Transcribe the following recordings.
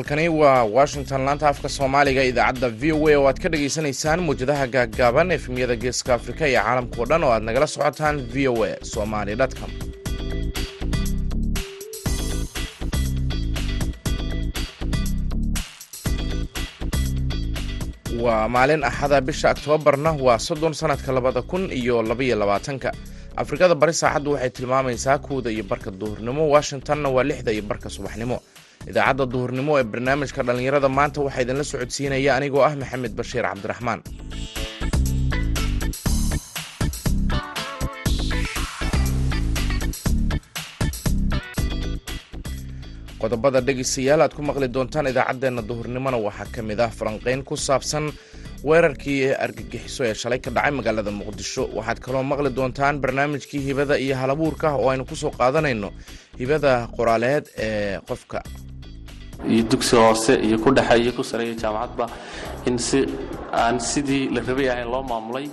halkani waa washington laanta afka soomaaliga idaacadda v o a oo aad ka dhagaysanaysaan muwjadaha gaaggaaban efemyada geeska afrika iyo caalamkao dhan oo aad nagala socotaan v o a somali com. Waa maalin axada bisha oktoobarna waa soddon sannadka labada kun iyo labaiyo labaatanka. Afrikada bari saacaddu waxay tilmaamaysaa kuwda iyo barka duhurnimo washingtonna waa lixda iyo barka subaxnimo idaacadda duhurnimo ee barnaamijka dhallinyarada maanta waxaa idinla socodsiinaya anigoo ah maxamed bashiir cabdiraxmaan. Qodobada dhegeystayaal aad ku maqli doontaan idaacaddeenna duhurnimona waxaa ka mid ah falanqeyn ku saabsan weerarkii argagixiso ee shalay ka dhacay magaalada muqdisho. Waxaad kaloo maqli doontaan barnaamijkii hibada iyo halabuurka oo aynu ku soo qaadanayno hibada qoraaleed ee qofka iyo dugsi hoose iyo ku dhexe iyo ku sareeya jaamacadba in si aan sidii la rabay ahayn loo maamulay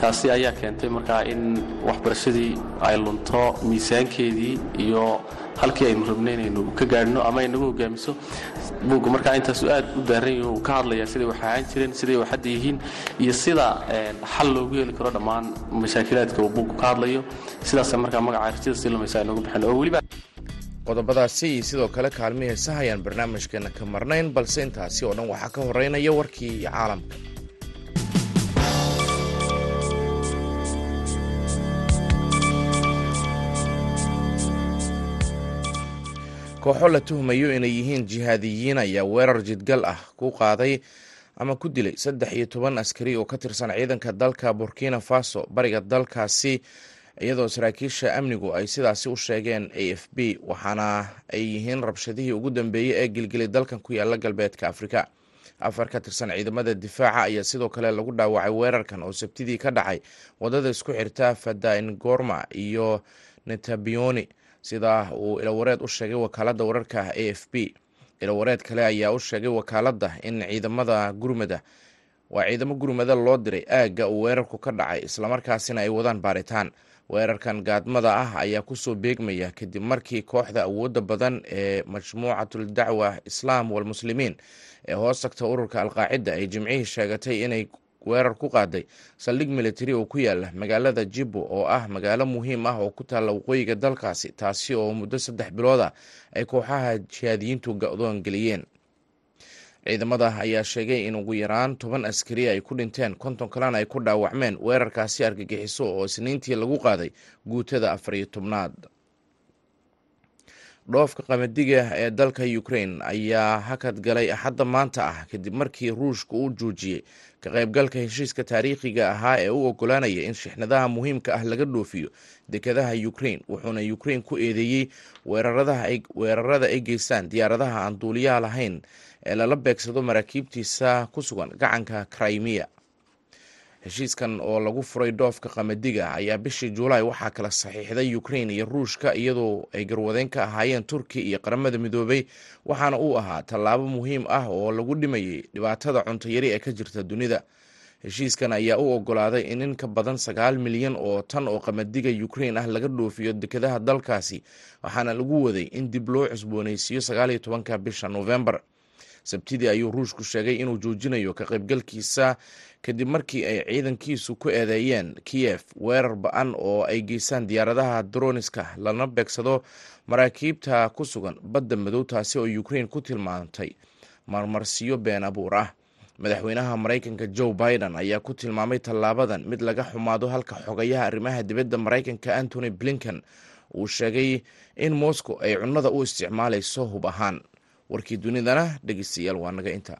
taasi ayaa keentay markaa in waxbarashadii ay lunto miisaankeedii iyo halkii aynu rabnay inaynu ka gaadhno ama ay nagu hogaamiso. Buugga markaa intaasu aad u daaran yahi uu ka hadlayaa siday wax ahaan jireen siday wax hadda yihiin iyo sida xal loogu heli karo dhammaan mashaakilaadka uu buuggu ka hadlayo. Sidaasa markaa magaca rajada silamaysa aynugu bixin oo weliba qodobadaasi iyo sidoo kale kaalmihii heesaha ayaan barnaamijkeena ka marnayn balse intaasi oo dhan waxaa ka horeynaya warkii caalamka. Kooxo la tuhmayo inay yihiin jihaadiyiin ayaa weerar jidgal ah ku qaaday ama ku dilay saddex iyo toban askari oo ka tirsan ciidanka dalka burkina faso. Bariga dalkaasi iyadoo saraakiisha amnigu ay sidaasi u sheegeen a f b waxaana ay yihiin rabshadihii ugu dambeeyey ee gilgilay dalkan ku yaalla galbeedka afrika. Afar ka tirsan ciidamada difaaca ayaa sidoo kale lagu dhaawacay weerarkan oo sabtidii ka dhacay waddada isku xirta fadaingorma iyo netabioni sida uu ilawareed u sheegay wakaaladda wararka a f b. Ilawareed kale ayaa u sheegay wakaaladda in ciidamada gurmada waa ciidamo gurmada loo diray aagga uu weerarku ka dhacay islamarkaasina ay wadaan baaritaan weerarkan gaadmada ah ayaa ku soo beegmaya kadib markii kooxda awoodda badan ee majmuucatul dacwa islaam walmuslimiin ee hoos tagta ururka alqaacida ay jimcihii sheegatay inay weerar ku qaaday saldhig militari oo ku yaalla magaalada jibbo oo ah magaalo muhiim ah oo ku taalla waqooyiga dalkaasi taasi oo muddo saddex bilood ah ay kooxaha jihaadiyiintu ga-doon geliyeen ciidamada ayaa sheegay in ugu yaraan toban askari ay ku dhinteen konton kalena ay ku dhaawacmeen. Weerarkaasi argagixiso oo isniintii lagu qaaday guutada afar iyo tobnaad. Dhoofka qamadiga ee dalka ukraine ayaa hakad galay axadda maanta ah kadib markii ruushka uu joojiyey ka qaybgalka heshiiska taariikhiga ahaa ee u ogolaanaya in shixnadaha muhiimka ah laga dhoofiyo dekadaha ukraine wuxuuna ukraine ku eedeeyey weerarada ay geystaan diyaaradaha aan duuliyaha lahayn ee lala beegsado maraakiibtiisa ku sugan gacanka crimea. Heshiiskan oo lagu furay dhoofka qamadiga ayaa bishii juulaay waxaa kala saxiixday ukraine iyo ruushka iyadoo ay garwadeyn ka ahaayeen turki iyo qaramada midoobay waxaana uu ahaa tallaabo muhiim ah oo lagu dhimayay dhibaatada cuntayari ee ka jirta dunida. Heshiiskan ayaa u ogolaaday in in ka badan sagaal milyan oo tan oo qamadiga ukraine ah laga dhoofiyo dekadaha dalkaasi waxaana lagu waday in dib loo cusbooneysiiyo sagaaliyo tobanka bisha novembar sabtidii ayuu ruushku sheegay inuu joojinayo ka qaybgalkiisa kadib markii ay ciidankiisu ku eedeeyeen kiyef weerar ba'an oo ay geystaan diyaaradaha droniska lana beegsado maraakiibta ku sugan badda madow taasi oo ukraine ku tilmaantay. Marmarsiyo been abuur ah. Madaxweynaha maraykanka joe biden ayaa ku tilmaamay tallaabadan mid laga xumaado halka xogayaha arrimaha dibadda maraykanka antony blinken uu sheegay in moscow ay cunnada u isticmaalayso hub ahaan warkii dunidana dhegeystayaal waa naga inta.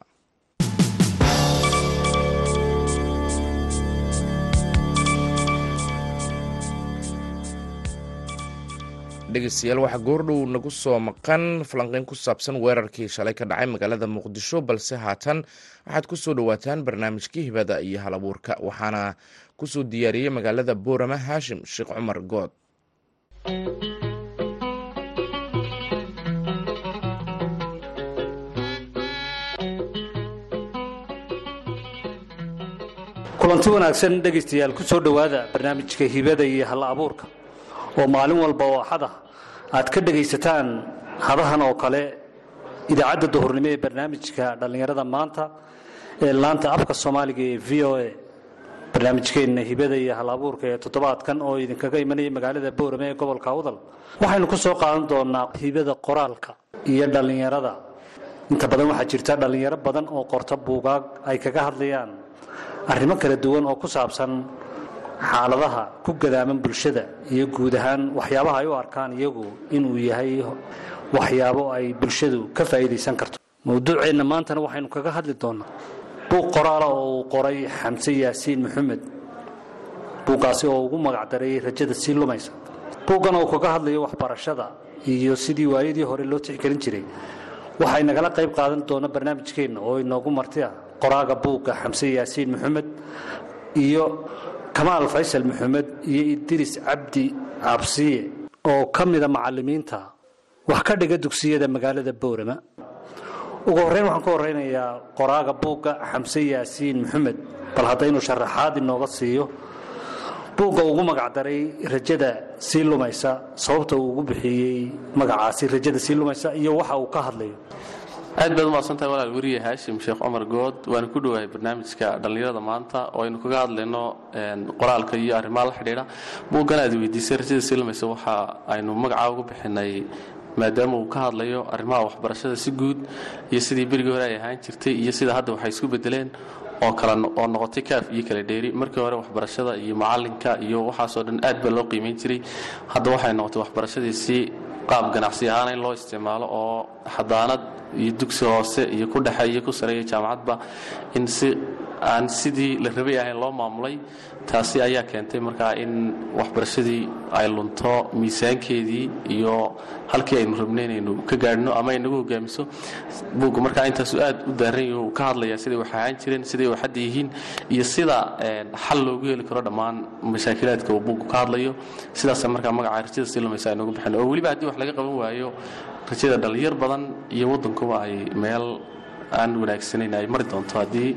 Dhegeystayaal waxaa goordhow nagu soo maqan. Falanqeyn ku saabsan weerarkii shalay ka dhacay magaalada muqdisho balse haatan waxaad ku soo dhowaataan barnaamijkii hibada iyo halabuurka waxaana ku soo diyaariyey magaalada boorama haashim sheekh cumar good kulanti wanaagsan dhegaystayaal ku soo dhowaada barnaamijka hibada iyo hal abuurka oo maalin walba oo axada aad ka dhegaysataan hadahan oo kale idaacadda duhurnimo ee barnaamijka dhallinyarada maanta ee laanta afka soomaaliga ee v o a. Barnaamijkeenna hibada iyo hal-abuurka ee toddobaadkan oo idinkaga imanaya magaalada boorame ee gobolka awdal. Waxaynu ku soo qaadan doonaa hibada qoraalka iyo dhallinyarada. Inta badan waxaa jirta dhallinyaro badan oo qorta buugaag ay kaga hadlayaan arrimo kala duwan oo ku saabsan xaaladaha ku gadaaman bulshada iyo guud ahaan waxyaabaha ay u arkaan iyagu inuu yahay waxyaabo ay bulshadu ka faa'iidaysan karto. Mawduuceenna maantana waxaynu kaga hadli doonaa. Buug qoraala oo uu qoray xamse yaasiin maxamed. Buuggaasi oo ugu magacdaray rajada sii lumaysa. Buuggan oo kaga hadlayo waxbarashada iyo sidii waayadii hore loo tixgelin jiray. Waxay nagala qayb qaadan doona barnaamijkeenna oo inoogu marti ah qoraaga buugga xamse yaasiin maxamed iyo kamaal faysal maxamed iyo idris cabdi cabsiye oo ka mida macalimiinta wax ka dhiga dugsiyada magaalada boorama. Ugu horreyn waxaan ka horeynayaa qoraaga buugga xamse yaasiin maxamed bal haddaynu sharaxaad inooga siiyo buugga ugu magacdaray rajada sii lumaysa sababta uu ugu bixiyey magacaasi rajada sii lumaysa iyo waxa uu ka hadlayo aad baad umaqsantahay walaal weriye haashim sheekh cumar good. Waana ku dhowahay barnaamijka dhallinyarada maanta oo aynu kaga hadlayno qoraalka iyo arrimaha la xidhiidha. Buuggan aad weydiisay rajada sii lumaysa waxa aynu magacaa ugu bixinay maadaama uu ka hadlayo arrimaha waxbarashada si guud iyo sidii berigii hore ay ahaan jirtay iyo sida hadda waxay isku bedeleen oo kala oo noqotay kaaf iyo kala dheeri. Markii hore waxbarashada iyo macalinka iyo waxaasoo dhan aad baa loo qiimayn jiray. Hadda waxay noqotay waxbarashadii si qaab ganacsi ahaan in loo isticmaalo oo xadaanad iyo dugsi hoose iyo ku dhexe iyo ku sareeya jaamacadba in si aan sidii la rabay ahayn loo maamulay taasi ayaa keentay markaa in waxbarashadii ay lunto miisaankeedii iyo halkii aynu rabnay inaynu ka gaadhno ama ay hogaamiso. Buugga markaa intaasu aad u daaran yahi uu ka hadlayaa siday wax ahaan jireen siday wax hadda yihiin iyo sida xal loogu heli karo dhammaan mashaakilaadka uu buuggu ka hadlayo. Sidaasa markaa magaca rajada sii lumaysa aynugu bixin. Oo weliba haddii wax laga qaban waayo rajada dhallinyar badan iyo waddankuba ay meel aan wanaagsanayn ay mari doonto haddii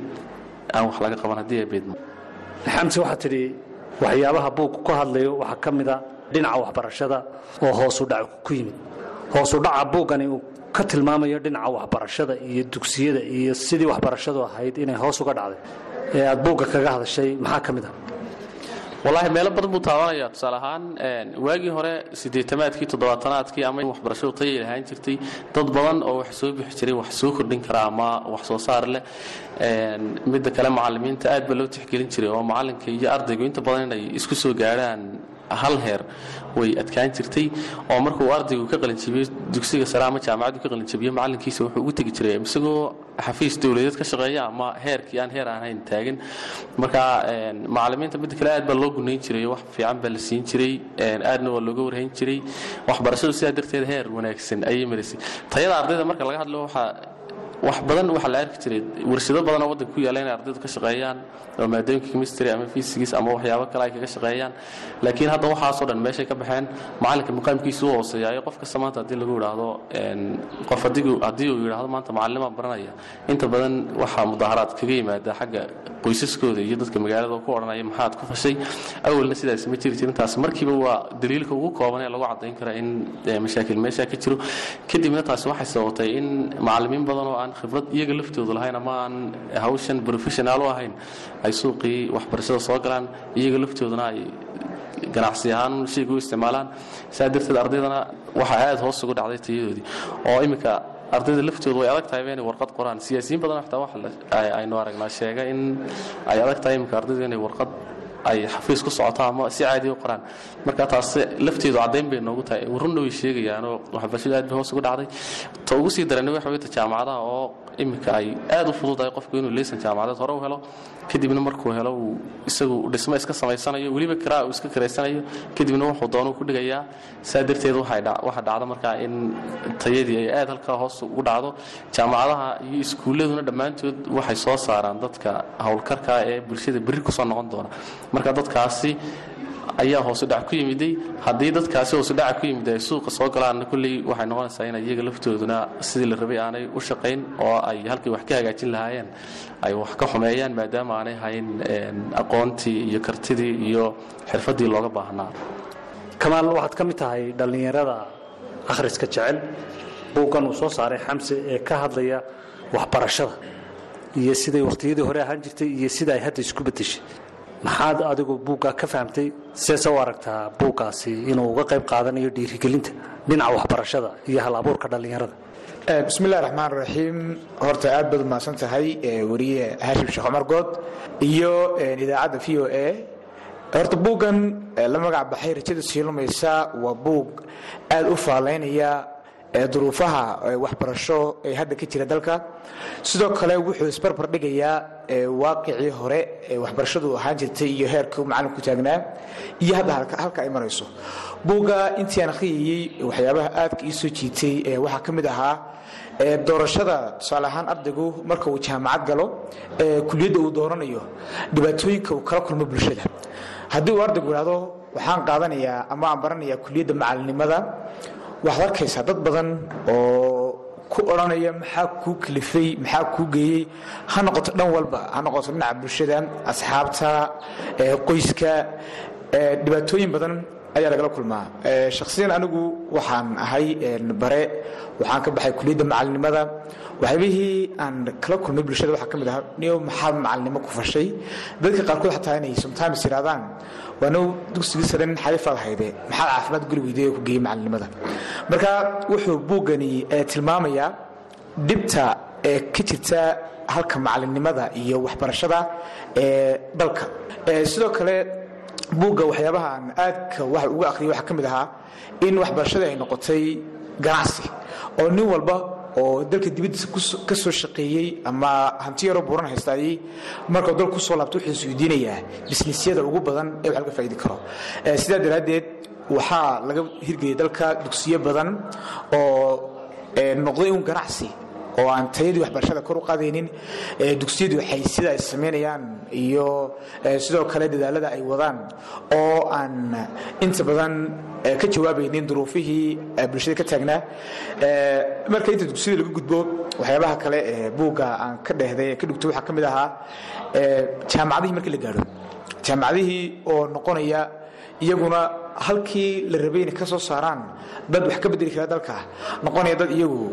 aan wax laga qaban haddii ay beedmo. Xamse waxaa tidhi waxyaabaha buugku ka hadlayo waxaa ka mida dhinaca waxbarashada oo hoosu dhac ku yimid. Hoosu dhaca buuggani uu ka tilmaamayo dhinaca waxbarashada iyo dugsiyada iyo sidii waxbarashadu ahayd inay hoos uga dhacday. Ee aad buugga kaga hadashay maxaa ka mid ah wallaahi meelo badan buu taabanaya. Tusaale ahaan waagii hore siddeetamaadkii toddobaatanaadkii ama waxbarashadu tayay lahaan jirtay dad badan oo wax soo bixi jiray wax soo kordhin kara ama wax soo saar leh midda kale macalimiinta aad baa loo tixgelin jiray oo macalinka iyo ardaygu inta badan inay isku soo gaadhaan hal heer way adkaan jirtay. Oo markuu ardaygu ka qalinjabiyo dugsiga sare ama jaamacaddu ka qalinjabiyo macalinkiisa wuxuu ugu tegi jiray isagoo xafiis dowladeed ka shaqeeya ama heerkii aan heer ahayn taagan. Marka macalimiinta midda kale aad baa loo gunayn jiray wax fiican baa la siin jiray aadna waa looga warhayn jiray. Waxbarashadu sidaa darteed heer wanaagsan ayay marisay tayada ardayda marka laga hadlo waxaa wax badan waxaa la arki jiray. Warshado badan oo waddanka ku yaalla inay ardaydu ka shaqeeyaan oo maadooyinka chemistry ama physics ama waxyaabo kale ay kaga shaqeeyaan. Laakiin hadda waxaasoo dhan meeshay ka baxeen macalinka muqaamkiisu u hooseeyaayo. Qof kasta maanta haddii lagu yidhaahdo qof haddii uu yidhaahdo maanta macallimaan baranaya. Inta badan waxaa mudaharaad kaga yimaada xagga qoysaskooda iyo dadka magaalada ku odhanaya maxaad ku fashay? Awalna sidaas ma jiri jirin. Markiiba waa daliilka ugu kooban ee lagu caddayn kara in mashaakil meesha ka jiro. Kadibna taasi waxay sababtay in macallimiin badan oo aan khibrad iyaga laftoodu lahayn ama aan hawshan professional u ahayn ay suuqii waxbarashada soo galaan iyaga laftooduna ay ganacsi ahaan shayga u isticmaalaan. Saa darteed ardaydana waxaa aad hoos ugu dhacday tayadoodii. Oo iminka ardayda laftoodu way adag tahay inay warqad qoraan. Siyaasiyiin badan xataa waxa aynu aragnaa sheega in ay adag tahay iminka ardaydu inay warqad ay xafiis ku socoto ama si caadi u qoraan. Marka taas lafteedu caddayn bay noogu tahay. Runna way sheegayaanoo waxbarashadu aad bay hoos ugu dhacday. Ta ugu sii darani waxa weyta jaamacadaha oo iminka ay aad u fududahay qofku inuu leysan jaamacadeed hore u helo kadibna markuu helo uu isagu dhismo iska samaysanayo weliba kiraa uu iska kiraysanayo kadibna wuxuu doonuu ku dhigayaa. Saa darteed waxaa dhacda markaa in tayadii ay aad halkaa hoos ugu dhacdo. Jaamacadaha iyo iskuulladuna dhammaantood waxay soo saaraan dadka howlkarka ee bulshada berri ku soo noqon doona. Marka dadkaasi ayaa hoosudhac ku yimiday. Haddii dadkaasi hoosudhaca ku yimid ay suuqa soo galaanna kulley waxay noqonaysaa in iyaga laftooduna sidii la rabay aanay u shaqayn oo ay halkay wax ka hagaajin lahaayeen ay wax ka xumeeyaan maadaama aanay hayn aqoontii iyo kartidii iyo xirfaddii looga baahnaa. Kamaal waxaad ka mid tahay dhallinyarada akhriska jecel. Buuggan uu soo saaray xamse ee ka hadlaya waxbarashada iyo siday wakhtiyadii hore ahaan jirtay iyo sida ay hadda isku beddeshay maxaad adigu buuggaa ka fahamtay? Seese u aragtaa buuggaasi inuu uga qayb qaadanayo dhiirigelinta dhinaca waxbarashada iyo hal abuurka dhallinyarada bismillahi raxmaan raxiim horta aad baad umahadsan tahay wariye hashim sheekh cumar good iyo idaacadda v o a. Horta buuggan la magac baxay rajada siilumaysa waa buug aad u faalaynaya duruufaha waxbarasho ee hadda ka jira dalka. Sidoo kale wuxuu isbarbar dhigayaa waaqicii hore ee waxbarashadu ahaan jirtay iyo heerka macalinku taagnaa iyo hadda halka ay marayso. Buugga intii aan akhriyayey waxyaabaha aadka ii soo jiitay waxaa ka mid ahaa doorashada tusaale ahaan ardaygu marka uu jaamacad galo kuliyadda uu dooranayo dhibaatooyinka uu kala kulmo bulshada. Haddii uu ardaygu idhahdo waxaan qaadanayaa ama aan baranayaa kuliyadda macalinimada waxaad arkaysaa dad badan oo ku odhanaya maxaa kuu kalifay maxaa kuu geeyey ha noqoto dhan walba ha noqoto dhinaca bulshada asxaabta qoyska dhibaatooyin badan ayaa lagala kulmaa. Shakhsiyan anigu waxaan ahay bare waxaan ka baxay kuliyadda macalinimada waxyaabihii aan kala kulmay bulshada waxaa ka mid ahaa niyo maxaad macalinimo ku fashay? Dadka qaarkood xataa inay sometimes yidhahdaan waanow dugsigii sare nin xariifaad hayde maxaad caafimaad guri weyday ku geeyey macalinimada marka wuxuu buuggani tilmaamayaa dhibta ee ka jirta halka macalinimada iyo waxbarashada ee dalka. Sidoo kale buugga waxyaabaha aan aadka wax uga akhriyay waxaa ka mid ahaa in waxbarashada ay noqotay ganacsi oo nin walba oo dalka dibaddiisa ka soo shaqeeyey ama hanti yaroo buuran haystaayey markuu dalku ku soo laabto wuxuu isweydiinayaa bisnisyada ugu badan ee wax laga faa'idi karo. Sidaa daraaddeed waxaa laga hirgeliyay dalka dugsiyo badan oo noqday un ganacsi oo aan tayadii waxbarashada kor u qaadaynin dugsiyadu waxay sida ay samaynayaan iyo sidoo kale dadaalada ay wadaan oo aan inta badan ka jawaabaynin duruufihii bulshada ka taagnaa marka inta dugsiyada laga gudbo waxyaabaha kale ee buugga aan ka dhehday ee ka dhugto waxaa ka mid ahaa jaamacadihii markii la gaadho. Jaamacadihii oo noqonaya iyaguna halkii la rabay inay ka soo saaraan dad wax ka bedeli kara dalka noqonaya dad iyagu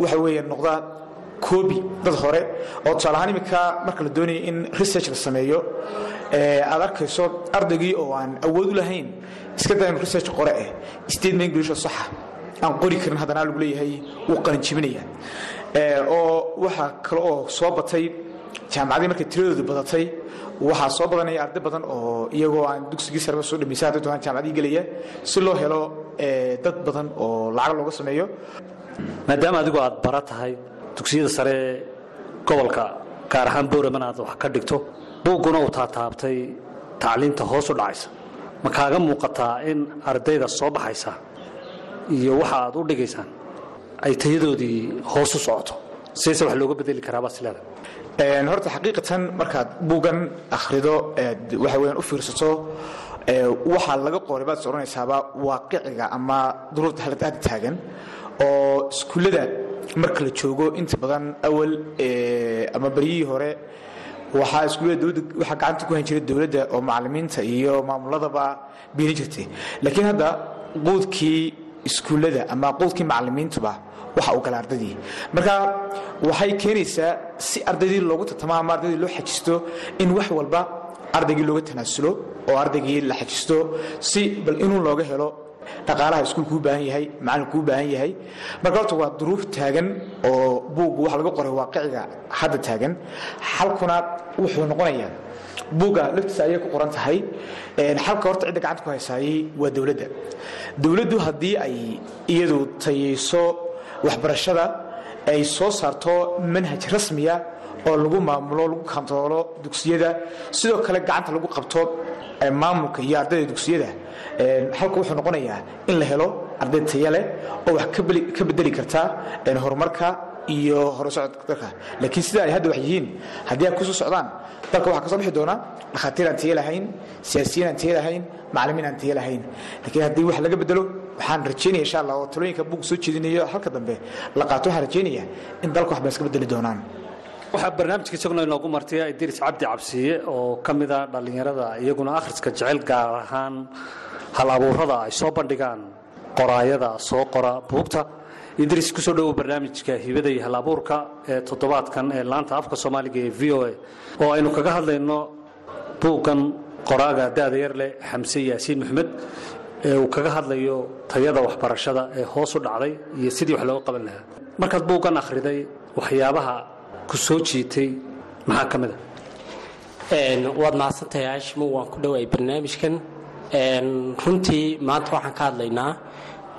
waxa weeye noqda koobi dad hore oo tusaale ahaan iminka marka la doonaya in research la sameeyo aad arkayso ardaygii oo aan awood u lahayn iska daa inu research qore eh statement english oo saxa aan qori karin haddana lagu leeyahay wuu qalinjibinaya oo waxaa kale oo soo batay jaamacadii markay tiradoodu badatay waxaa soo badanaya arday badan oo iyagoo aan dugsigii sareba soo dhamaysa hadday doonaan jaamacadii gelaya si loo helo dad badan oo lacag looga sameeyo. Maadaama adigu aad bara tahay dugsiyada sare ee gobolka gaar ahaan bowraman aad wax ka dhigto buugguna uu taataabtay tacliinta hoos u dhacaysa. Ma kaaga muuqataa in ardayda soo baxaysa iyo waxa aad u dhigaysaan ay tayadoodii hoos u socoto? Sideese wax looga bedeli karaabaa sileeda horta xaqiiqatan markaad buuggan akhrido waxa weyaan u fiirsato waxaa laga qoray baad is odhanaysaaba waaqiciga ama duruufta halad aada taagan oo iskuullada marka la joogo inta badan awal ama baryihii hore waxaa iskuullada waxaa gacanta ku han jiray dowladda oo macallimiinta iyo maamuladaba biini jirtay. Laakiin hadda quudkii iskuullada ama quudkii macallimiintuba waxa uu gala ardaydii marka waxay keenaysaa si ardaydii loogu tartamo ama ardaydii loo xajisto in wax walba ardaygii looga tanaasulo oo ardaygii la xajisto si bal inuu looga helo dhaqaalaha iskuulku u baahan yahay macalinku u baahan yahay. Marka horta waa duruuf taagan oo buuggu waxa laga qoray waaqiciga hadda taagan. Xalkuna wuxuu noqonayaa buugga laftiisa ayay ku qoran tahay. Xalka horta cidda gacanta ku haysaayey waa dowladda. Dowladdu haddii ay iyadu tayayso waxbarashada ay soo saarto manhaj rasmiya oo lagu maamulo lagu kantaroolo dugsiyada. Sidoo kale gacanta lagu qabto maamulka iyo ardayda dugsiyada. Halka wuxuu noqonayaa in la helo arday taya leh oo wax ka bedeli karta horumarka iyo horusocodka laakiin sida ay hadda wax yihiin haddii ay ku soo socdaan dalka waxaa ka soo bixi doona dhakhaatiir aan tayo lahayn siyaasiyiin aan tayo lahayn macallimiin aan tayo lahayn. Laakiin haddii wax laga bedelo waxaan rajaynaya insha allah oo talooyinka buug soo jeedinayo halka dambe la qaato waxaan rajaynaya in dalka wax ba iska bedeli doonaan. Waxaa barnaamijka isaguna inoogu martay idris cabdi cabsiye oo ka mida dhallinyarada iyaguna akhriska jecel gaar ahaan hal abuurada ay soo bandhigaan qoraayada soo qora buugta. Idris ku soo dhowow barnaamijka hibada iyo halabuurka ee toddobaadkan ee laanta afka soomaaliga ee v o a oo aynu kaga hadlayno buuggan qoraaga da-da yar leh xamse yaasiin maxmed ee uu kaga hadlayo tayada waxbarashada ee hoos u dhacday iyo sidii wax looga qaban lahaa. Markaad buuggan akhriday waxyaabaha ku soo jiitay maxaa ka mid a waad mahadsantahay aashimo waan ku dhowaay barnaamijkan. Runtii maanta waxaan ka hadlaynaa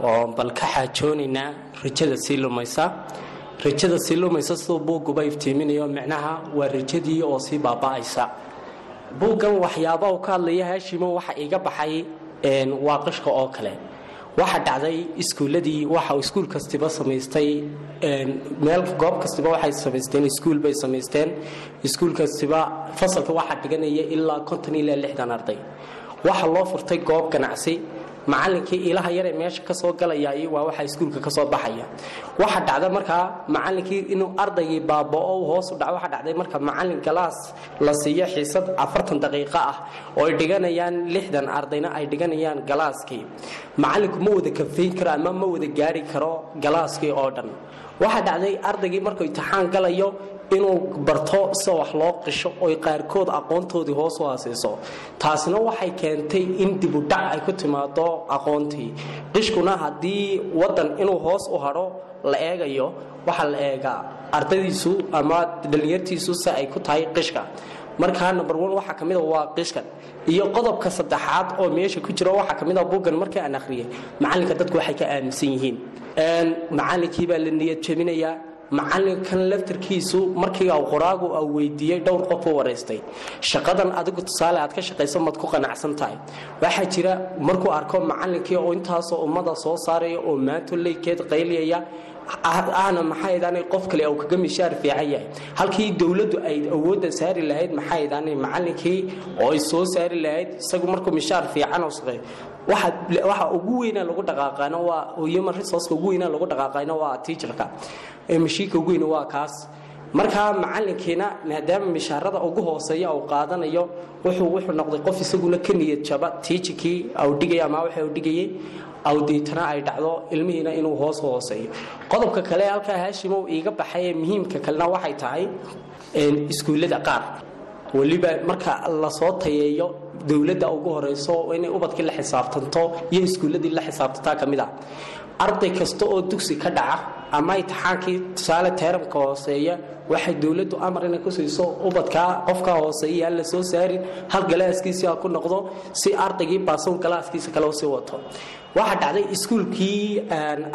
oo bal ka xaajoonaynaa rajada sii lumaysa. Rajada sii lumaysa siduu buugguba iftiiminayo micnaha waa rajadii oo sii baaba'aysa. Buuggan waxyaaba uu ka hadlaya haashimo waxa iga baxay waa qishka oo kale. Waxa dhacday iskuuladii waxa iskuul kastiba samaystay meel goob kastiba waxay samaysteen iskuul bay samaysteen. Iskuul kastiba fasalka waxaa dhiganaya ilaa konton ilaa lixdan arday. Waxa loo furtay goob ganacsi macalinkii ilaha yaree meesha ka soo galaya waa waxa iskuulka ka soo baxaya. Waxa dhacda markaa macalinkii inuu ardaygii baabao hoos u dhaco waxa dhacday marka macalin galaas la siiyo xiisad afartan daqiiqo ah oo ay dhiganayaan lixdan ardayna ay dhiganayaan galaaskii. Macalinku ma wada kafayn karo ama ma wada gaari karo galaaskii oo dhan. Waxa dhacday ardaygii markuu imtixaan galayo inuu barto sida wax loo qisho oy qaarkood aqoontoodii hoos u haasayso taasina waxay keentay in dibudhac ay ku timaado aqoontii. Qishkuna haddii wadan inuu hoos u hadho la eegayo waxaa la eegaa. Ardaydiisu ama dhalinyartiisu si ay ku tahay qishka. Markaa number one waxaa ka mid a waa qishkan. Iyo qodobka saddexaad oo meesha ku jiro waxaa ka mid a buuggan markii aan akhriyay macalinka dadku waxay ka aaminsan yihiin. Macalinkii baa la niyad jebinayaa macalinkan laftarkiisu markii u qoraagu weydiiyey dhowr qof u shaqadan adigu tusaale aad ka shaqayso maad ku qanacsan tahay. Waxaa jira markuu arko macalinkii oo intaasoo ummada soo saaraya oo maanto leykeed qayliyaya ahna maxaydaan qof kale uu kaga mishaar fiican yahay. Halkii dowladdu ay awoodda saari lahayd maxaydaan macalinkii oo ay soo saari lahayd isagu markuu mishaar fiican u shaqeeyo waxa ugu weynaa lagu dhaqaaqaana waa human resourceka ugu weynaa lagu dhaqaaqayna waa teacherka. Mashiinka ugu weyna waa kaas. Markaa macalinkiina maadaama mishaarada ugu hooseeya uu qaadanayo wuxuu noqday qof isaguna ka niyad jaba. Tiijikii au ama waxa dhigayay awdeetana ay dhacdo ilmihiina inuu hoos hooseeyo. Qodobka kale halkaa haashimow iiga baxay ee muhiimka kalena waxay tahay iskuullada qaar. Weliba marka la soo tayeeyo dowladda ugu horeyso inay ubadkii la xisaabtanto iyo iskuulladii la xisaabtantaa ka mid ah. Arday kasta oo dugsi ka dhaca ama imtixaankii tusaale teeramka hooseeya waxay dowladdu amar inay ku siiso ubadkaa qofkaa hooseeya la soo saarin hal galaaskiisi ha ku noqdo si ardaygii baasoon galaaskiisa kale u sii wato. Waxaa dhacday iskuulkii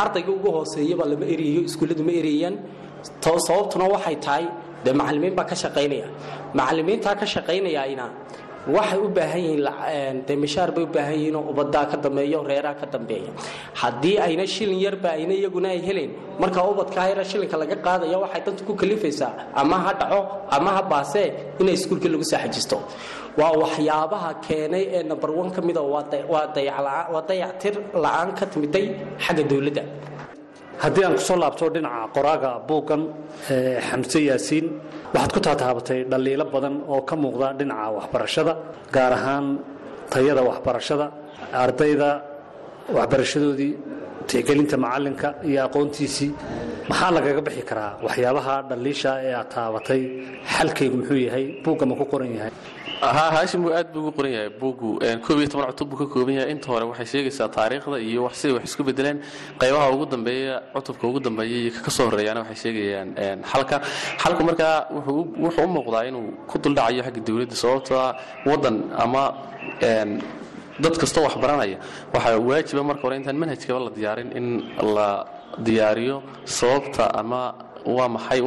ardayga ugu hooseeyaba lama eriyayo iskuulladu ma eriyayaan sababtuna waxay tahay dee macalimiin baa ka shaqaynaya. Macalimiintaa ka shaqaynayana waxay u baahan yihiin de mishaar bay u baahan yihiin oo ubadaa ka dambeeyo reeraha ka dambeeya haddii ayna shilin yarba ayna iyaguna ay helayn marka ubadkaa yara shilinka laga qaadaya waxay danta ku kalifaysaa ama ha dhaco ama ha baasee inay iskuulkii lagu saaxajisto waa waxyaabaha keenay ee number one ka mida waa dayactir la'aan ka timiday xagga dowladda haddii aan ku soo laabto dhinaca qoraaga buuggan xamse yaasiin waxaad ku taataabatay dhaliilo badan oo ka muuqda dhinaca waxbarashada gaar ahaan tayada waxbarashada ardayda waxbarashadoodii tixgelinta macalinka iyo aqoontiisii. Maxaa lagaga bixi karaa waxyaabaha dhaliisha ee aad taabatay? Xalkaygu muxuu yahay buugga ma ku qoran yahay haa haashimuu aad buu ugu qoran yahay buuggu koob iyo toban cutub buu ka kooban yahay. Inta hore waxay sheegaysaa taariikhda iyo wax siday wax isku bedeleen qaybaha ugu dambeeya cutubka ugu dambeeya iyo ka soo horreeyaana waxay sheegayaan xalka xalku markaa wuxuu u muuqdaa inuu ku duldhacayo xagga dowladda sababtoo ah waddan ama dad kastoo wax waxaa waajiba marka hore intaan manhajkaba la diyaarin in la diyaariyo sababta ama waa maxay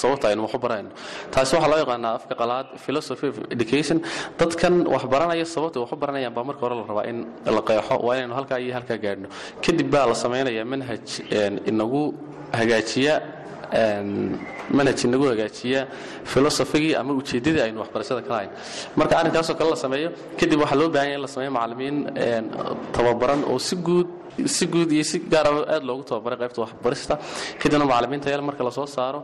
sababta aynu wax u barayno taasi waxaa loo yaqaanaa afka qalaad philosophy of education. Dadkan wax sababta wax u baranayaan baa marka hore la rabaa in la qeexo waa inaynu halkaa iyo halkaa gaadhno. Kadib baa la samaynayaa manhaj inagu hagaajiya manhaj inagu hagaajiya filosofigii ama ujeeddadii aynu waxbarashada ka lahayn. Marka arrinkaasoo kale la sameeyo kadib waxaa loo baahan yahay in la sameeyo macallimiin tababaran oo si guud si guud iyo si gaara aad loogu tababaray qaybta waxbarista. Kadibna macalimiinta yal marka la soo saaro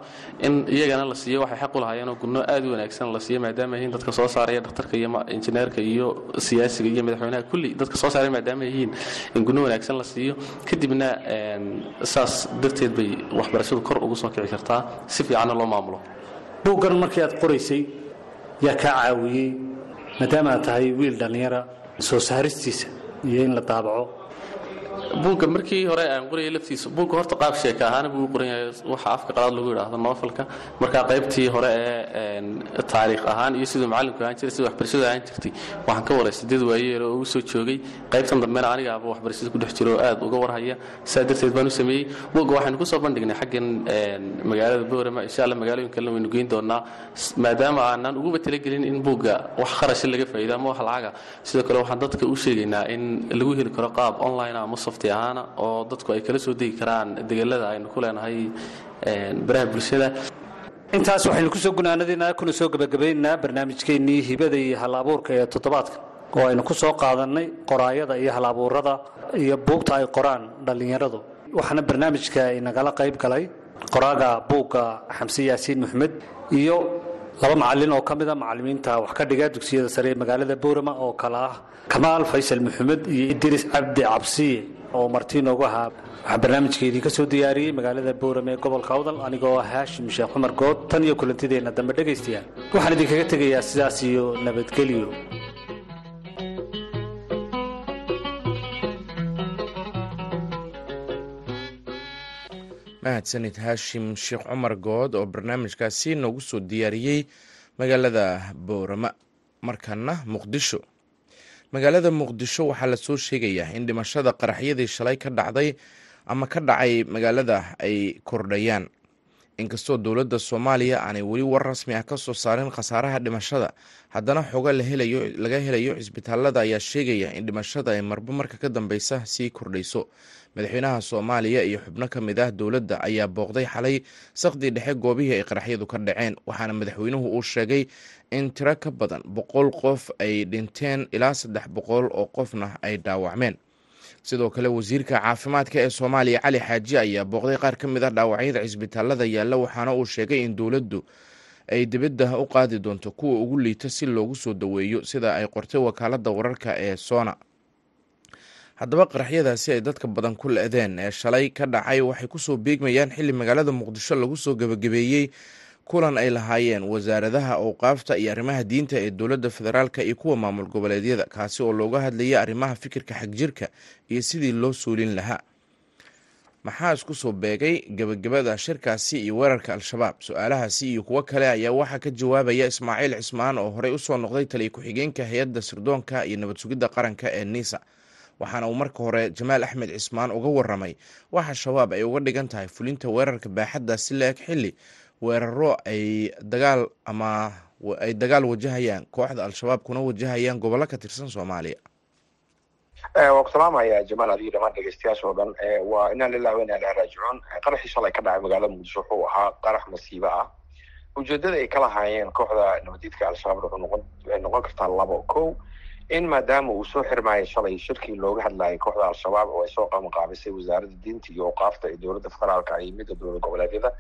in iyagana la siiyo waxay xaq u gunno aad u wanaagsan la siiyo maadaama yihiin dadka soo saaraya dhakhtarka iyo injineerka iyo siyaasiga iyo madaxweynaha kulli dadka soo saaraya maadaama yihiin in gunno wanaagsan la siiyo. Kadibna saas darteed bay waxbarashadu kor ugu soo kici kartaa si fiicanna loo maamulo. Buuggan markii aad qoraysay yaa kaa caawiyey maadaama aad tahay wiil dhallinyara soo saaristiisa iyo in la daabaco buugga markii hore aan qorayay laftiisa buugga horta qaab sheeka ahaana buu yahay waxa afka qalaad lagu yidhaahdo noofalka markaa qaybtii hore ee taariikh ahaan iyo siduu macalinku ahaan jiray siduu waxbarashadu ahaan jirtay waxaan ka waray sideed waayeer oo ugu soo joogay. Qaybtan dambena anigaaba waxbarashada ku dhex jiro aad uga warhaya. Saa darteed baan u sameeyey. Buugga waxaynu ku bandhignay xaggan magaalada boorama. Insha alla magaalooyin kalena waynu geyn doonaa maadaama aanan uguba talagelin in buugga wax kharasha laga faa'iido ama wax lacaga sidoo kale waxaan dadka u sheegaynaa in lagu heli karo qaab online ama soft ahaana oo dadku ay kala soo degi karaan degelada aynu ku leenahay baraha bulshada. Intaas waxaynu ku soo gunaanadiinaa kuna soo gebagabaynaynaa barnaamijkeennii hibada iyo hal abuurka ee toddobaadka oo aynu ku soo qaadannay qoraayada iyo hal abuurada iyo buugta ay qoraan dhallinyaradu. Waxaana barnaamijka inagala qayb galay qoraaga buugga xamse yaasiin maxmed iyo laba macalin oo ka mida macalimiinta wax ka dhiga dugsiyada sare ee magaalada boorama oo kale ah kamaal faysal maxamed iyo idris cabdi cabsiye oo marti noogu ahaa waxaa barnaamijkeedii ka soo diyaariyey magaalada boorame ee gobolka awdal anigoo haashim sheekh cumar good tan iyo kulantideenna dambe dhegaystayaal. Waxaan idinkaga tegayaa sidaas iyo nabadgelyo. Mahadsanid haashim sheekh cumar good oo barnaamijkaasi noogu soo diyaariyey magaalada boorama markana muqdisho magaalada muqdisho waxaa la soo sheegayaa in dhimashada qaraxyadii shalay ka dhacday ama ka dhacay magaalada ay kordhayaan. Inkastoo dowladda soomaaliya aanay weli war rasmi ah ka soo saarin khasaaraha dhimashada haddana xoga laga helayo cisbitaalada ayaa sheegaya in dhimashada ay marba marka ka dambeysa sii kordhayso. Madaxweynaha soomaaliya iyo xubno ka mid ah dowladda ayaa booqday xalay saqdii dhexe goobihii ay qaraxyadu ka dhaceen waxaana madaxweynuhu uu sheegay in tiro ka badan boqol qof ay dhinteen ilaa saddex boqol oo qofna ay dhaawacmeen. Sidoo kale wasiirka caafimaadka ee soomaaliya cali xaaji ayaa booqday qaar ka mid ah dhaawacyada cisbitaalada yaalla waxaana uu sheegay in dowladdu ay dibadda u qaadi doonto kuwa ugu liita si loogu soo daweeyo sida ay qortay wakaaladda wararka ee soona haddaba qaraxyadaasi ay dadka badan ku le-deen ee shalay ka dhacay waxay ku soo beegmayaan xilli magaalada muqdisho lagu soo gebagabeeyey kulan ay lahaayeen wasaaradaha awqaafta iyo arrimaha diinta ee dowladda federaalka iyo kuwa maamul goboleedyada kaasi oo looga hadlayay arrimaha fikirka xagjirka iyo sidii loo suulin lahaa. Maxaa isku soo beegay? Gebagabada shirkaasi iyo weerarka al-shabaab. Su'aalahaasi iyo kuwo kale ayaa waxaa ka jawaabaya ismaaciil cismaan oo horey u soo noqday taliya ku-xigeenka hay'adda sirdoonka iyo nabad sugidda qaranka ee nisa waxaana uu marka hore jamaal axmed cismaan uga waramay waxa shabaab ay uga dhigan tahay fulinta weerarka baaxaddaasi la eg xilli weeraro ay dagaal ama ay dagaal wajahayaan kooxda al-shabaab kuna wajahayaan gobollo ka tirsan soomaaliya. Waan ku salaamaya jamaal adiyo dhamaan dhegeystayaasha oo dhan. Waa inaan lilah wa inaa ilaha raajicuun. Qaraxii shalay ka dhacay magaalada muqdisho wuxuu ahaa qarax masiibo ah. Ujeedada ay ka lahaayeen kooxda nabadiidka al-shabaab waxay noqon kartaa labo kow in maadaama uu soo xirmaayay shalay shirkii looga hadlayay kooxda al-shabaab oo ay soo qabanqaabisay wasaaradda diinta iyo awqaafta ee dowladda federaalka iyo midda dowlad goboleedyada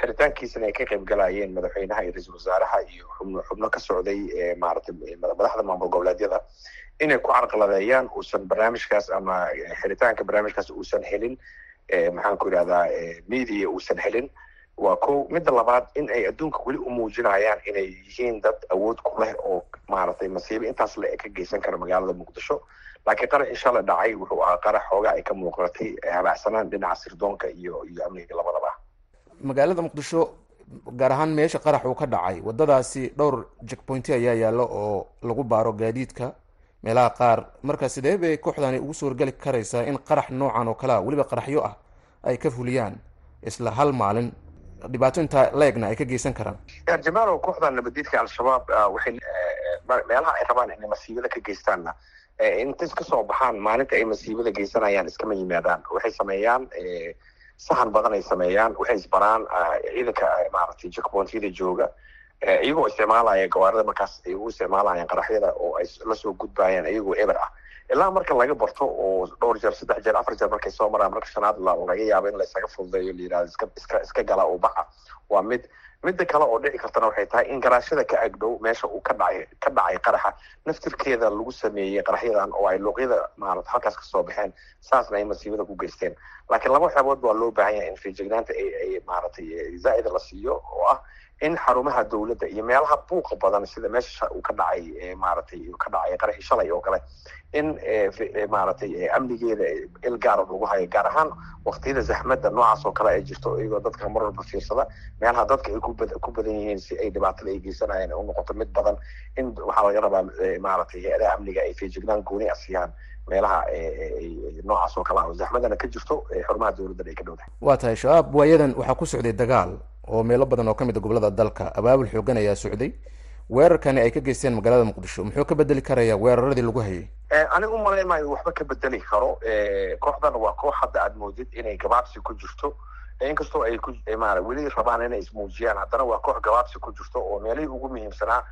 xiritaankiisana ay ka qayb galayeen madaxweynaha iyo ra'iisul wasaaraha iyo xubno xubno ka socday maaragtay madaxda maamul goboleedyada inay ku carqaladeeyaan uusan barnaamijkaas ama xiritaanka barnaamijkaas uusan helin maxaan ku idhahdaa media uusan helin waa ko midda labaad in ay adduunka weli u muujinayaan inay yihiin dad awood ku leh oo maaragtay masiibo intaas le ka geysan kara magaalada muqdisho. Laakiin qarax insha alla dhacay wuxuu ahaa qarax xooga ay ka muuqatay habacsanaan dhinaca sirdoonka iyo iyo amniga labadaba. Magaalada muqdisho gaar ahaan meesha qarax uu ka dhacay wadadaasi dhowr jackpointi ayaa yaalla oo lagu baaro gaadiidka meelaha qaar. Marka sidee bay kooxdani ugu suurgali karaysaa in qarax noocan oo kalea weliba qaraxyo ah ay ka fuliyaan isla hal maalin dhibaato intaa la-egna ay ka geysan karaan. Jamaalow kooxda nabadiidka al-shabaab waxay meelaha ay rabaan inay masiibada ka geystaanna inta iska soo baxaan maalinta ay masiibada geysanayaan iskama yimaadaan. Waxay sameeyaan sahan badan ay sameeyaan waxay isbaraan ciidanka maaragtay jackpointyada jooga iyagoo isticmaalaya gawaarida markaas ay u isticmaalayaan qaraxyada oo ay la soo gudbayaan iyagoo eber ah ilaa marka laga barto oo dhowr jeer saddex jeer afar jeer markay soo maraan marka shanaad laga yaabo in laysaga fududeeyo la yiraahdo iska iska gala oo baxa. Waa mid midda kale oo dhici kartana waxay tahay in garaashada ka agdhow meesha uu ka dhacay ka dhacay qaraxa. Naftirkeeda lagu sameeyey qaraxyadan oo ay luuqyada maarata halkaas ka soo baxeen saasna ay masiibada ku geysteen. Laakiin laba waxyaabood baa loo baahan yahay in feejignaanta ay ay maaragtay zaa'ida la siiyo oo ah in xarumaha dowladda iyo meelaha buuqa badan sida meesha uu ka dhacay maaragtay ka dhacay qaraxii shalay oo kale in maaragtay amnigeeda il gaara lagu hayo gaar ahaan waqtiyada zaxmadda noocaas oo kale ay jirto iyagoo dadka mar walba fiirsada meelaha dadka ay ku badan yihiin si ay dhibaatada ay geysanayaan u noqoto mid badan in waxaa laga rabaa maaragtay hay'adaha amniga ay feejignaan gooni a siiyaan meelaha noocaas oo kale ah oo zaxmadana ka jirto xarumaha dowladdan ay ka dhowdahay waa tahay shabaab waayadan waxaa ku socday dagaal oo meelo badan oo ka mid a gobollada dalka abaabul xoogan ayaa socday. Weerarkani ay ka geysteen magaalada muqdisho. Muxuu ka bedeli karayaa weeraradii lagu hayay? Aniga u malayn maayo waxba ka bedeli karo. Kooxdan waa koox hadda aad moodid inay gabaabsi ku jirto. Inkastoo ay ku maara weli rabaan inay ismuujiyaan haddana waa koox gabaabsi ku jirto oo meelihii ugu muhiimsanaa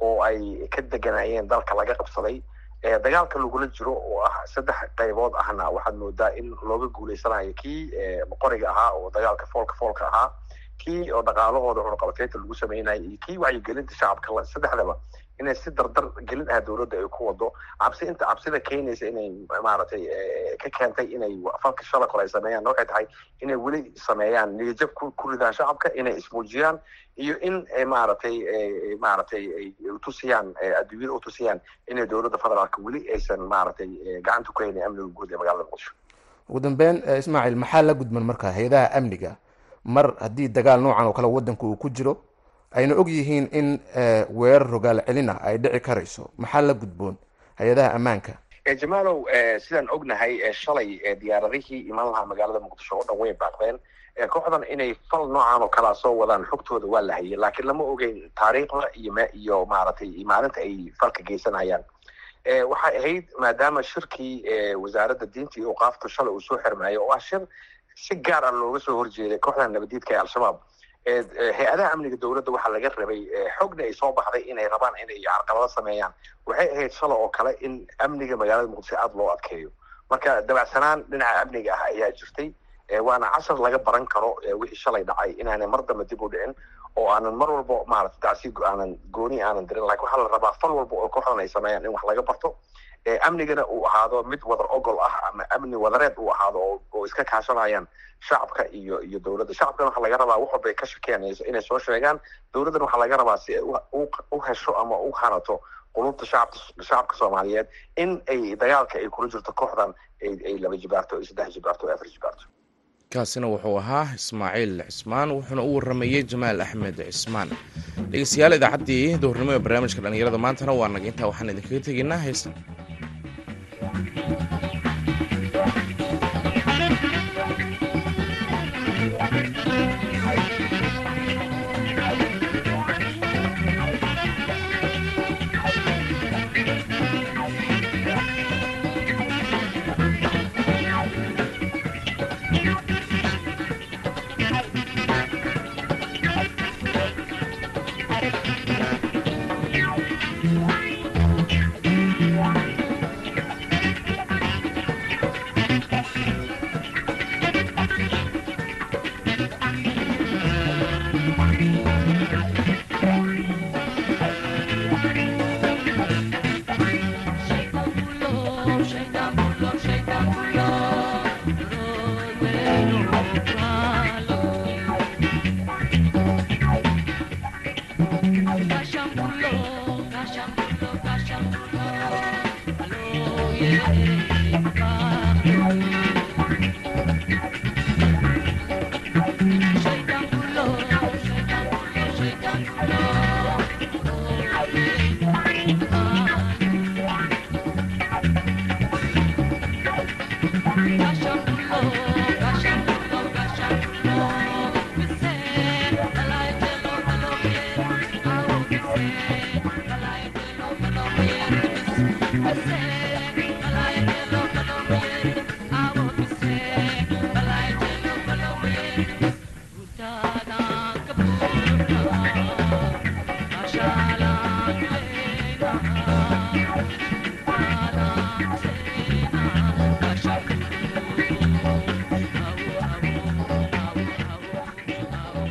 oo ay ka deganayeen dalka laga qabsaday. Dagaalka lagula jiro oo ah saddex qaybood ahna waxaad moodaa in looga guuleysanayo kii qoriga ahaa oo dagaalka foolka foolka ahaa kii oo dhaqaalahooda cunaqabateynta lagu sameynaya iyo kii wacyigelinta shacabka saddexdaba inay si dardar gelin ah dowladda ay ku wado. Cabsi inta cabsida keenaysa inay maaragtay ka keentay inay falka shala kole ay sameeyaan. Waxay tahay inay weli sameeyaan niyajab ku ridaan shacabka inay ismuujiyaan iyo in maaragtay maaragtay ay utusiyaan adduunyada utusiyaan inay dowladda federaalka weli aysan maaragtay gacanta ku haynin amniga guud ee magaalada muqdisho. Ugu dambeyn ismaaciil maxaa la gudman marka hay'adaha amniga mar haddii dagaal noocan oo kale waddanka uu ku jiro ayna og yihiin in weerar rogaal celina ay dhici karayso. Maxaa la gudboon? Hay'adaha ammaanka. Jamaalow sidaan ognahay shalay diyaaradihii imaan lahaa magaalada muqdisho oo dhan way baaqdeen. Kooxdan inay fal noocan oo kalea soo wadaan xogtooda waa la hayay laakiin lama ogeyn taariikhda iyo iyo maaragtay maalinta ay falka geysanayaan. Waxay ahayd maadaama shirkii wasaaradda diinta iyo qaafta shalay uu soo xirmaayo oo ah shir si gaar ah looga soo horjeeday kooxdan nabadiidka ee al-shabaab hay'adaha amniga dowladda waxaa laga rabay xogna ay soo baxday inay rabaan inay carqalado sameeyaan. Waxay ahayd shala oo kale in amniga magaalada muqdisho aada loo adkeeyo. Marka dabacsanaan dhinaca amniga ah ayaa jirtay waana cashar laga baran karo wixii shalay dhacay inaanay mar dambe dib u dhicin oo aanan mar walba maarata tacsi aanan gooni aanan dirin laakiin waxaa la rabaa fal walba oo kooxdan ay sameeyaan in wax laga barto amnigana uu ahaado mid wadar ogol ah ama amni wadareed uu ahaado oo iska kaashanayaan shacabka iyo iyo dowladda. Shacabkana waxaa laga rabaa wax walba ay ka shakeenayso inay soo sheegaan. Dowladdan waxaa laga rabaa si ay u hesho ama u hanato qulubta shacabka shacabka soomaaliyeed in ay dagaalka ay kula jirto kooxdan ay laba jibaarto ay saddex jibaarto ay afar jibaarto kaasina wuxuu ahaa ismaaciil cismaan wuxuuna u waramayey jamaal axmed cismaan. Dhegeystayaal idaacaddii dowrnimo ee barnaamijka dhallinyarada maantana waa naga intaa waxaan idinkaga tegaynaa heesa